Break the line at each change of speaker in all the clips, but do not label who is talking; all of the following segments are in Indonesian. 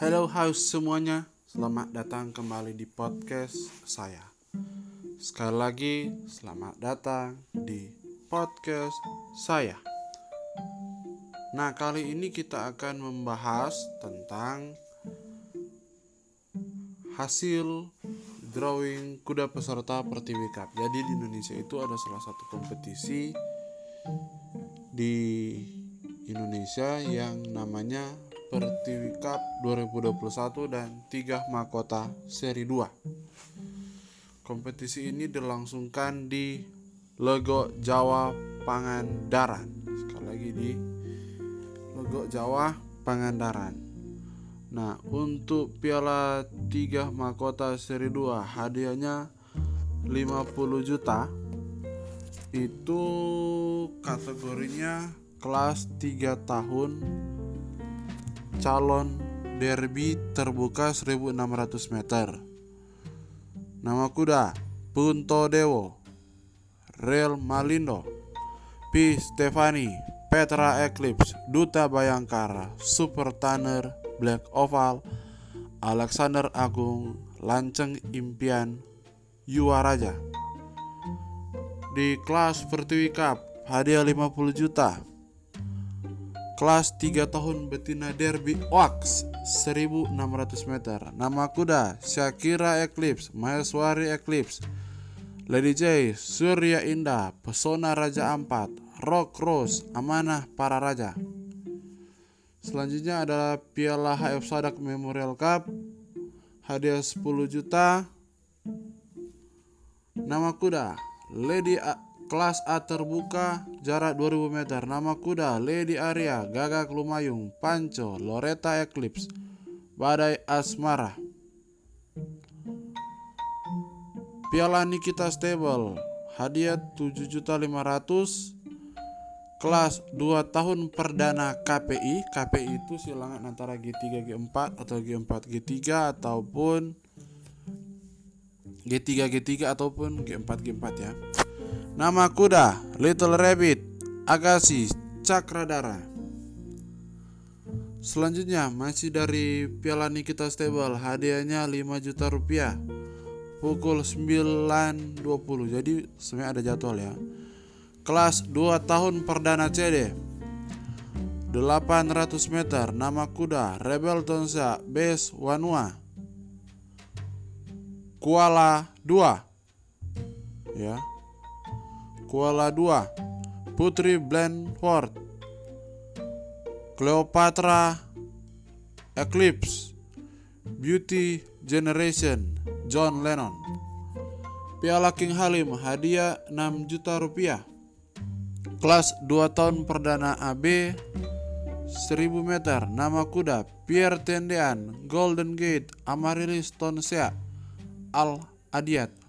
Halo house semuanya, selamat datang kembali di podcast saya. Sekali lagi, selamat datang di podcast saya. Nah, kali ini kita akan membahas tentang hasil drawing kuda peserta Pertiwi Cup. Jadi di Indonesia itu ada salah satu kompetisi di Indonesia yang namanya Pertiwi Cup 2021 dan tiga mahkota seri 2. Kompetisi ini dilangsungkan di Lego Jawa Pangandaran. Sekali lagi di Lego Jawa Pangandaran. Nah, untuk piala tiga mahkota seri 2 hadiahnya 50 juta. Itu kategorinya kelas 3 tahun calon derby terbuka 1600 meter. Nama kuda Punto Dewo, Real Malindo, P. Stefani, Petra Eclipse, Duta Bayangkara, Super Tanner, Black Oval, Alexander Agung, Lanceng Impian, Yuaraja. Di kelas Pertiwi Cup, hadiah 50 juta kelas 3 tahun betina derby Oaks 1600 meter. Nama kuda Shakira Eclipse Maheswari Eclipse. Lady J Surya Indah Pesona Raja Ampat. Rock Rose Amanah Para Raja. Selanjutnya adalah Piala HF Sadak Memorial Cup. Hadiah 10 juta. Nama kuda Lady A Kelas A terbuka jarak 2000 meter. Nama kuda Lady Arya, Gagak Lumayung, Panco, Loretta Eclipse, Badai Asmara. Piala Nikita Stable, hadiah 7.500 kelas 2 tahun perdana KPI. KPI itu silangan antara G3 G4 atau G4 G3 ataupun G3 G3 ataupun G4 G4 ya. Nama kuda Little Rabbit Agassi Cakradara. Selanjutnya masih dari Piala Nikita Stable hadiahnya 5 juta rupiah. Pukul 9.20 jadi sebenarnya ada jadwal ya. Kelas 2 tahun perdana CD 800 meter nama kuda Rebel Tonsa Base Wanua Kuala 2 ya Kuala 2 Putri Blandford Cleopatra Eclipse Beauty Generation John Lennon. Piala King Halim hadiah 6 juta rupiah. Kelas 2 tahun perdana AB 1000 meter Nama kuda Pierre Tendean Golden Gate Amaryllis Tonsea Al Adiat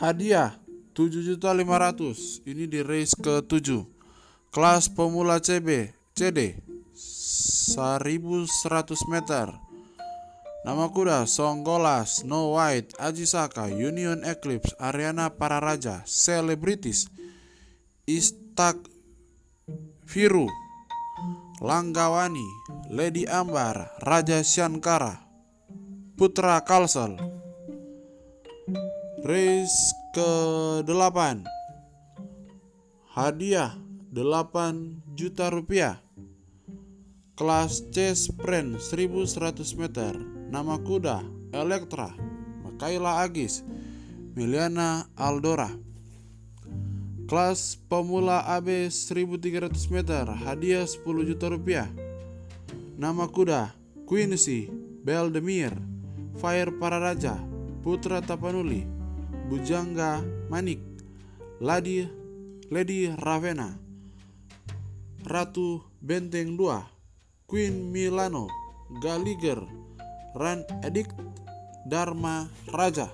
Hadiah 7.500 Ini di race ke-7 Kelas pemula CB CD 1100 meter. Nama kuda Songgola Snow White Ajisaka Union Eclipse Ariana Pararaja Celebrities Istak Viru Langgawani Lady Ambar Raja Shankara Putra Kalsel Race ke-8 Hadiah 8 juta rupiah. Kelas C Sprint 1100 meter. Nama kuda Elektra Makaila Agis Miliana Aldora. Kelas pemula AB 1300 meter. Hadiah 10 juta rupiah. Nama kuda Quincy Beldemir. Fire Pararaja Putra Tapanuli Bujangga Manik, Lady Lady Ravenna, Ratu Benteng 2, Queen Milano, Galiger, Ran Edict, Dharma Raja.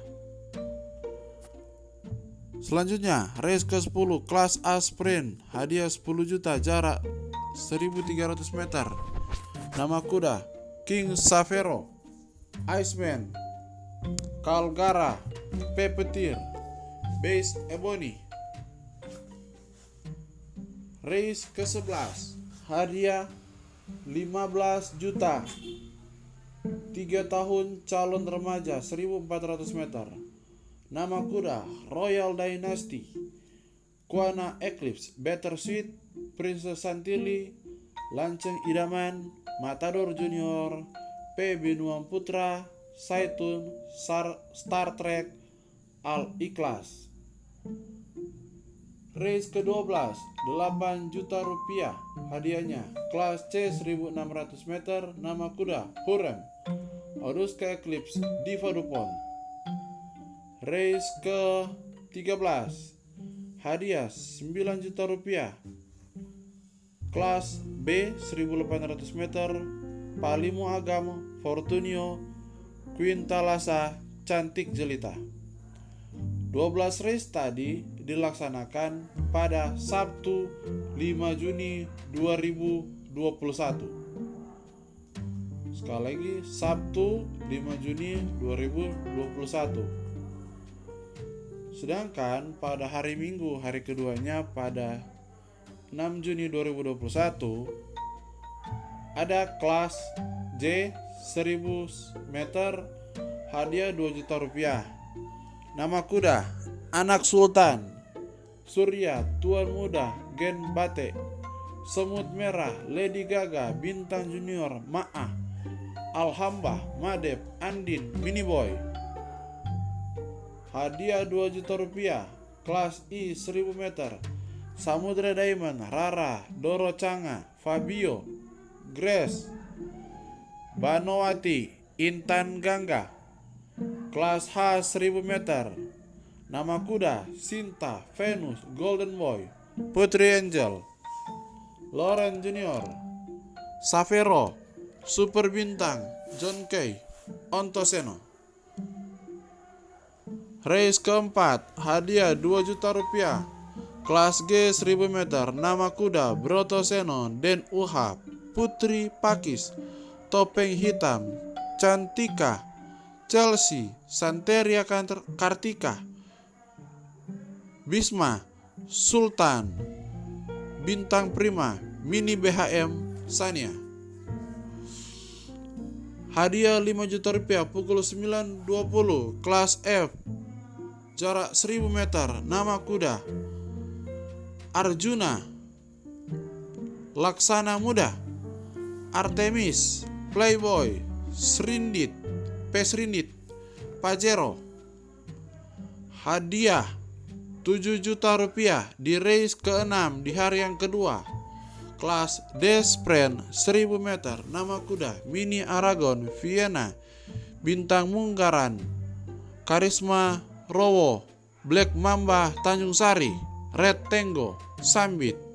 Selanjutnya, race ke-10 kelas A sprint, hadiah 10 juta jarak 1300 meter. Nama kuda King Savero, Iceman, Calgara, Peppetir, Base Ebony, Race ke-11 Hadiah 15 juta. 3 tahun calon remaja 1400 meter. Nama kuda Royal Dynasty. Kuana Eclipse Better Sweet Princess Santilli Lanceng Idaman Matador Junior P. Binuang Putra Saitun Star Trek Al Ikhlas. Race ke-12 8 juta rupiah hadiahnya. Kelas C 1600 meter Nama kuda Hurem. Oruska Eclipse Diva Dupont. Race ke-13 Hadiah 9 juta rupiah. Kelas B 1800 meter Palimo Agam Fortunio Quintalasa Cantik Jelita. 12 race tadi dilaksanakan pada Sabtu 5 Juni 2021 Sekali lagi Sabtu 5 Juni 2021 Sedangkan pada hari Minggu hari keduanya pada 6 Juni 2021 ada kelas J 1000 meter hadiah 2 juta rupiah. Nama kuda Anak Sultan. Surya Tuan Muda Gen Bate. Semut Merah Lady Gaga Bintang Junior Maah Alhamba Madep Andin Mini Boy. Hadiah 2 juta rupiah Kelas I 1000 meter. Samudra Diamond Rara Doro Canga Fabio Grace Banowati Intan Gangga. Kelas H 1000 meter. Nama kuda Sinta Venus Golden Boy Putri Angel. Loren Junior Savero Super Bintang John Kay Ontoseno. Race keempat Hadiah 2 juta rupiah. Kelas G 1000 meter Nama kuda Broto Seno Den Uha Putri Pakis Topeng Hitam Cantika Chelsea, Santeria Kartika, Bisma, Sultan, Bintang Prima, Mini BHM, Sania. Hadiah 5 juta rupiah pukul 9.20 kelas F jarak 1000 meter nama kuda Arjuna Laksana Muda Artemis Playboy Srindit Pesrinit, Pajero. Hadiah 7 juta rupiah di race ke-6 di hari yang kedua. Kelas D Sprint 1000 meter nama kuda Mini Aragon Vienna Bintang Munggaran Karisma Rowo Black Mamba Tanjung Sari Red Tango Sambit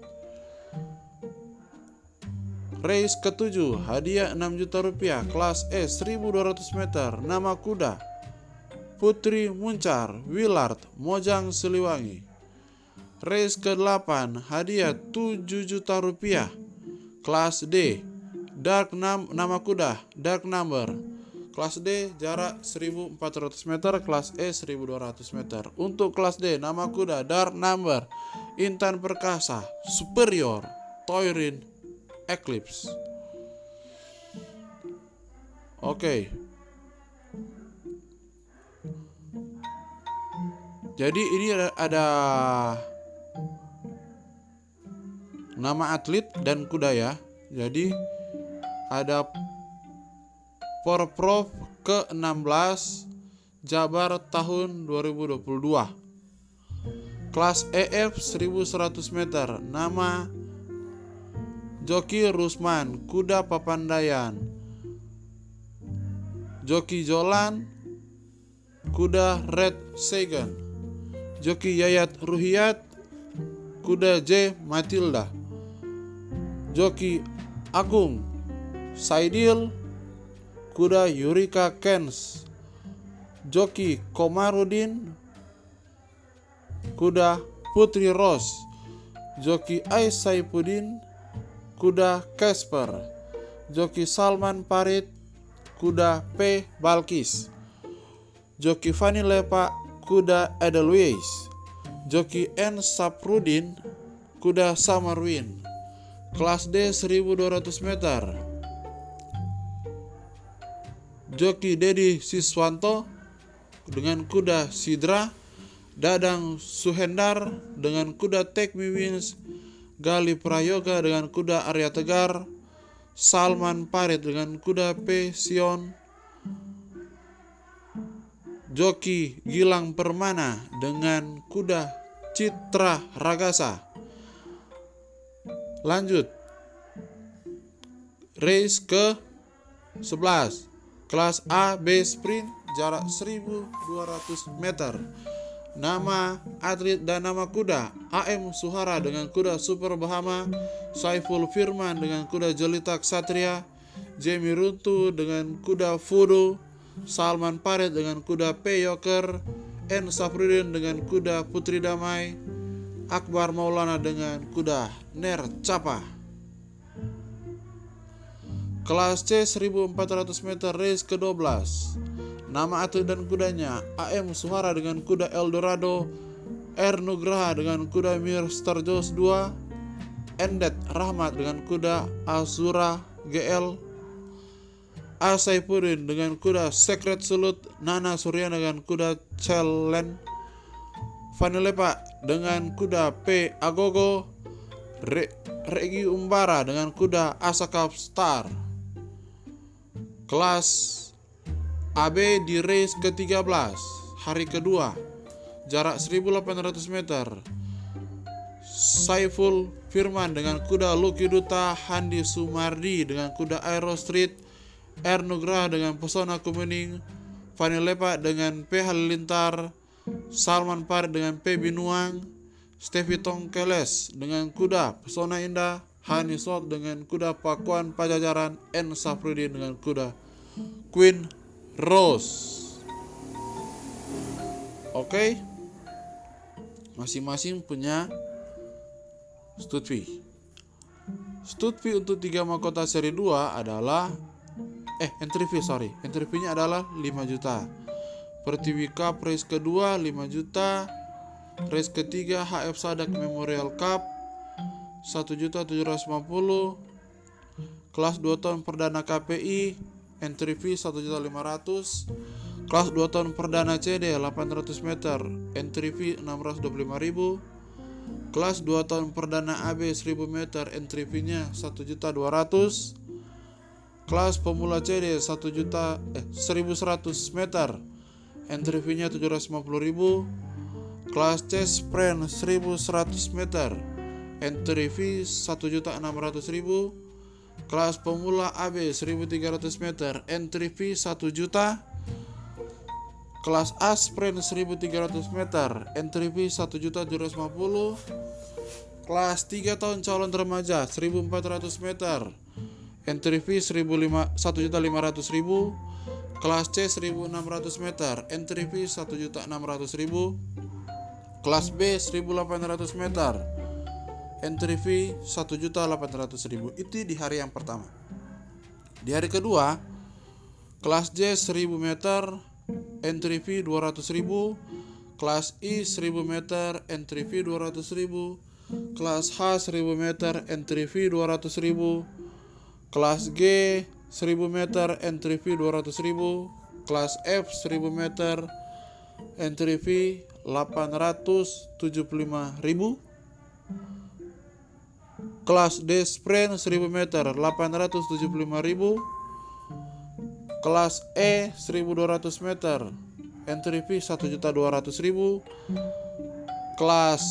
Race ketujuh, hadiah 6 juta rupiah, kelas E 1200 meter, nama kuda, Putri Muncar, Willard, Mojang Siliwangi. Race ke-8, hadiah 7 juta rupiah, kelas D, Dark Nam nama kuda, Dark Number. Kelas D jarak 1400 meter, kelas E 1200 meter. Untuk kelas D nama kuda Dark Number, Intan Perkasa, Superior, Toirin, Eclipse. Oke. Okay. Jadi ini ada, ada nama atlet dan kuda ya. Jadi ada Porprov ke-16 Jabar tahun 2022. Kelas EF 1100 meter. Nama Joki Rusman, Kuda Papandayan. Joki Jolan, Kuda Red Sagan. Joki Yayat Ruhiat, Kuda J Matilda. Joki Agung Saidil, Kuda Yurika Kens. Joki Komarudin, Kuda Putri Ros. Joki Ais Saipudin, kuda Casper, joki Salman Parit, kuda P. Balkis, joki Lepa, kuda Edelweiss, joki N. Saprudin, kuda Summerwind. Kelas D 1200 meter. Joki Dedi Siswanto dengan kuda Sidra, Dadang Suhendar dengan kuda Take Me Wins, Gali Prayoga dengan kuda Arya Tegar, Salman Parit dengan kuda P Sion, Joki Gilang Permana dengan kuda Citra Ragasa. Lanjut. Race ke 11. Kelas A B sprint jarak 1200 meter. Nama atlet dan nama kuda AM Suhara dengan kuda Super Bahama, Saiful Firman dengan kuda Jelita Ksatria, Jamie Runtu dengan kuda Fudo, Salman Paret dengan kuda P Yoker, N Safrudin dengan kuda Putri Damai, Akbar Maulana dengan kuda Ner Capa. Kelas C 1400 meter race ke-12 Nama atlet dan kudanya AM Suhara dengan kuda Eldorado R. Nugraha dengan kuda Mir Starjos 2 Endet Rahmat dengan kuda Azura GL A Saifuddin dengan kuda Secret Sulut Nana Suryana dengan kuda Chellen Vanillepa dengan kuda P. Agogo Re Regi Umbara dengan kuda Asakap Star. Kelas AB di race ke-13 hari kedua jarak 1800 meter. Saiful Firman dengan kuda Lucky Duta Handi Sumardi dengan kuda Aero Street R Nugraha dengan Pesona Kumening Fani Lepa dengan P Halilintar Salman Par dengan P Binuang Stevi Tongkeles dengan kuda Pesona Indah Hani Sot dengan kuda Pakuan Pajajaran N Safrudin dengan kuda Queen Rose. Oke. Okay. Masing-masing punya Stud fee untuk tiga mahkota seri 2 adalah Eh entry fee sorry. Entry fee nya adalah 5 juta Pertiwi Cup race kedua 5 juta. Race ketiga HF Sadak Memorial Cup 1.750 kelas 2 tahun perdana KPI entry fee 1.500 kelas 2 tahun perdana CD 800 meter entry fee 625.000 kelas 2 tahun perdana AB 1000 meter entry fee nya 1.200 kelas pemula CD 1 juta eh 1100 meter entry fee nya 750.000 kelas C sprint 1100 meter entry fee 1.600.000 kelas pemula AB 1300 meter. Entry fee 1 juta. Kelas A sprint 1300 meter. Entry fee 1 juta 250 kelas 3 tahun calon remaja 1400 meter. Entry fee 1 juta 500 ribu. Kelas C 1600 meter. Entry fee 1 juta 600 ribu. Kelas B 1800 meter entry fee 1.800.000 itu di hari yang pertama. Di hari kedua kelas J 1000 meter entry fee 200.000 kelas I 1000 meter entry fee 200.000 kelas H 1000 meter entry fee 200.000 kelas G 1000 meter entry fee 200.000 kelas F 1000 meter entry fee 875.000 kelas D sprint 1000 meter 875.000 kelas E 1200 meter entry fee 1.200.000 kelas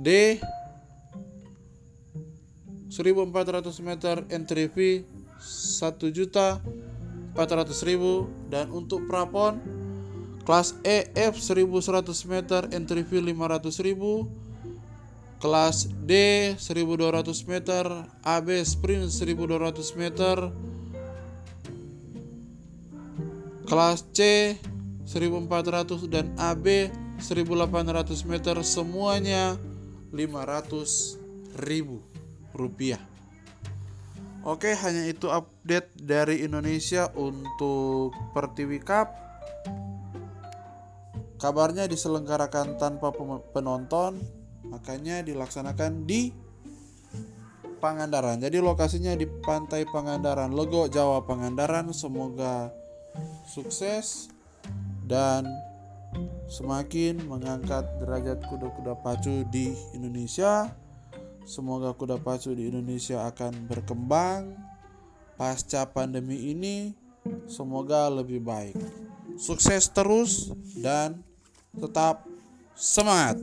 D 1400 meter entry fee 1.400.000 dan untuk prapon kelas E F 1100 meter entry fee 500.000 kelas D 1200 meter, AB sprint 1200 meter, kelas C 1400 dan AB 1800 meter. Semuanya 500 ribu rupiah. Oke, hanya itu update dari Indonesia untuk Pertiwi Cup. Kabarnya diselenggarakan tanpa penonton makanya dilaksanakan di Pangandaran. Jadi lokasinya di Pantai Pangandaran, logo Jawa Pangandaran. Semoga sukses dan semakin mengangkat derajat kuda-kuda pacu di Indonesia. Semoga kuda pacu di Indonesia akan berkembang pasca pandemi ini. Semoga lebih baik. Sukses terus dan tetap semangat.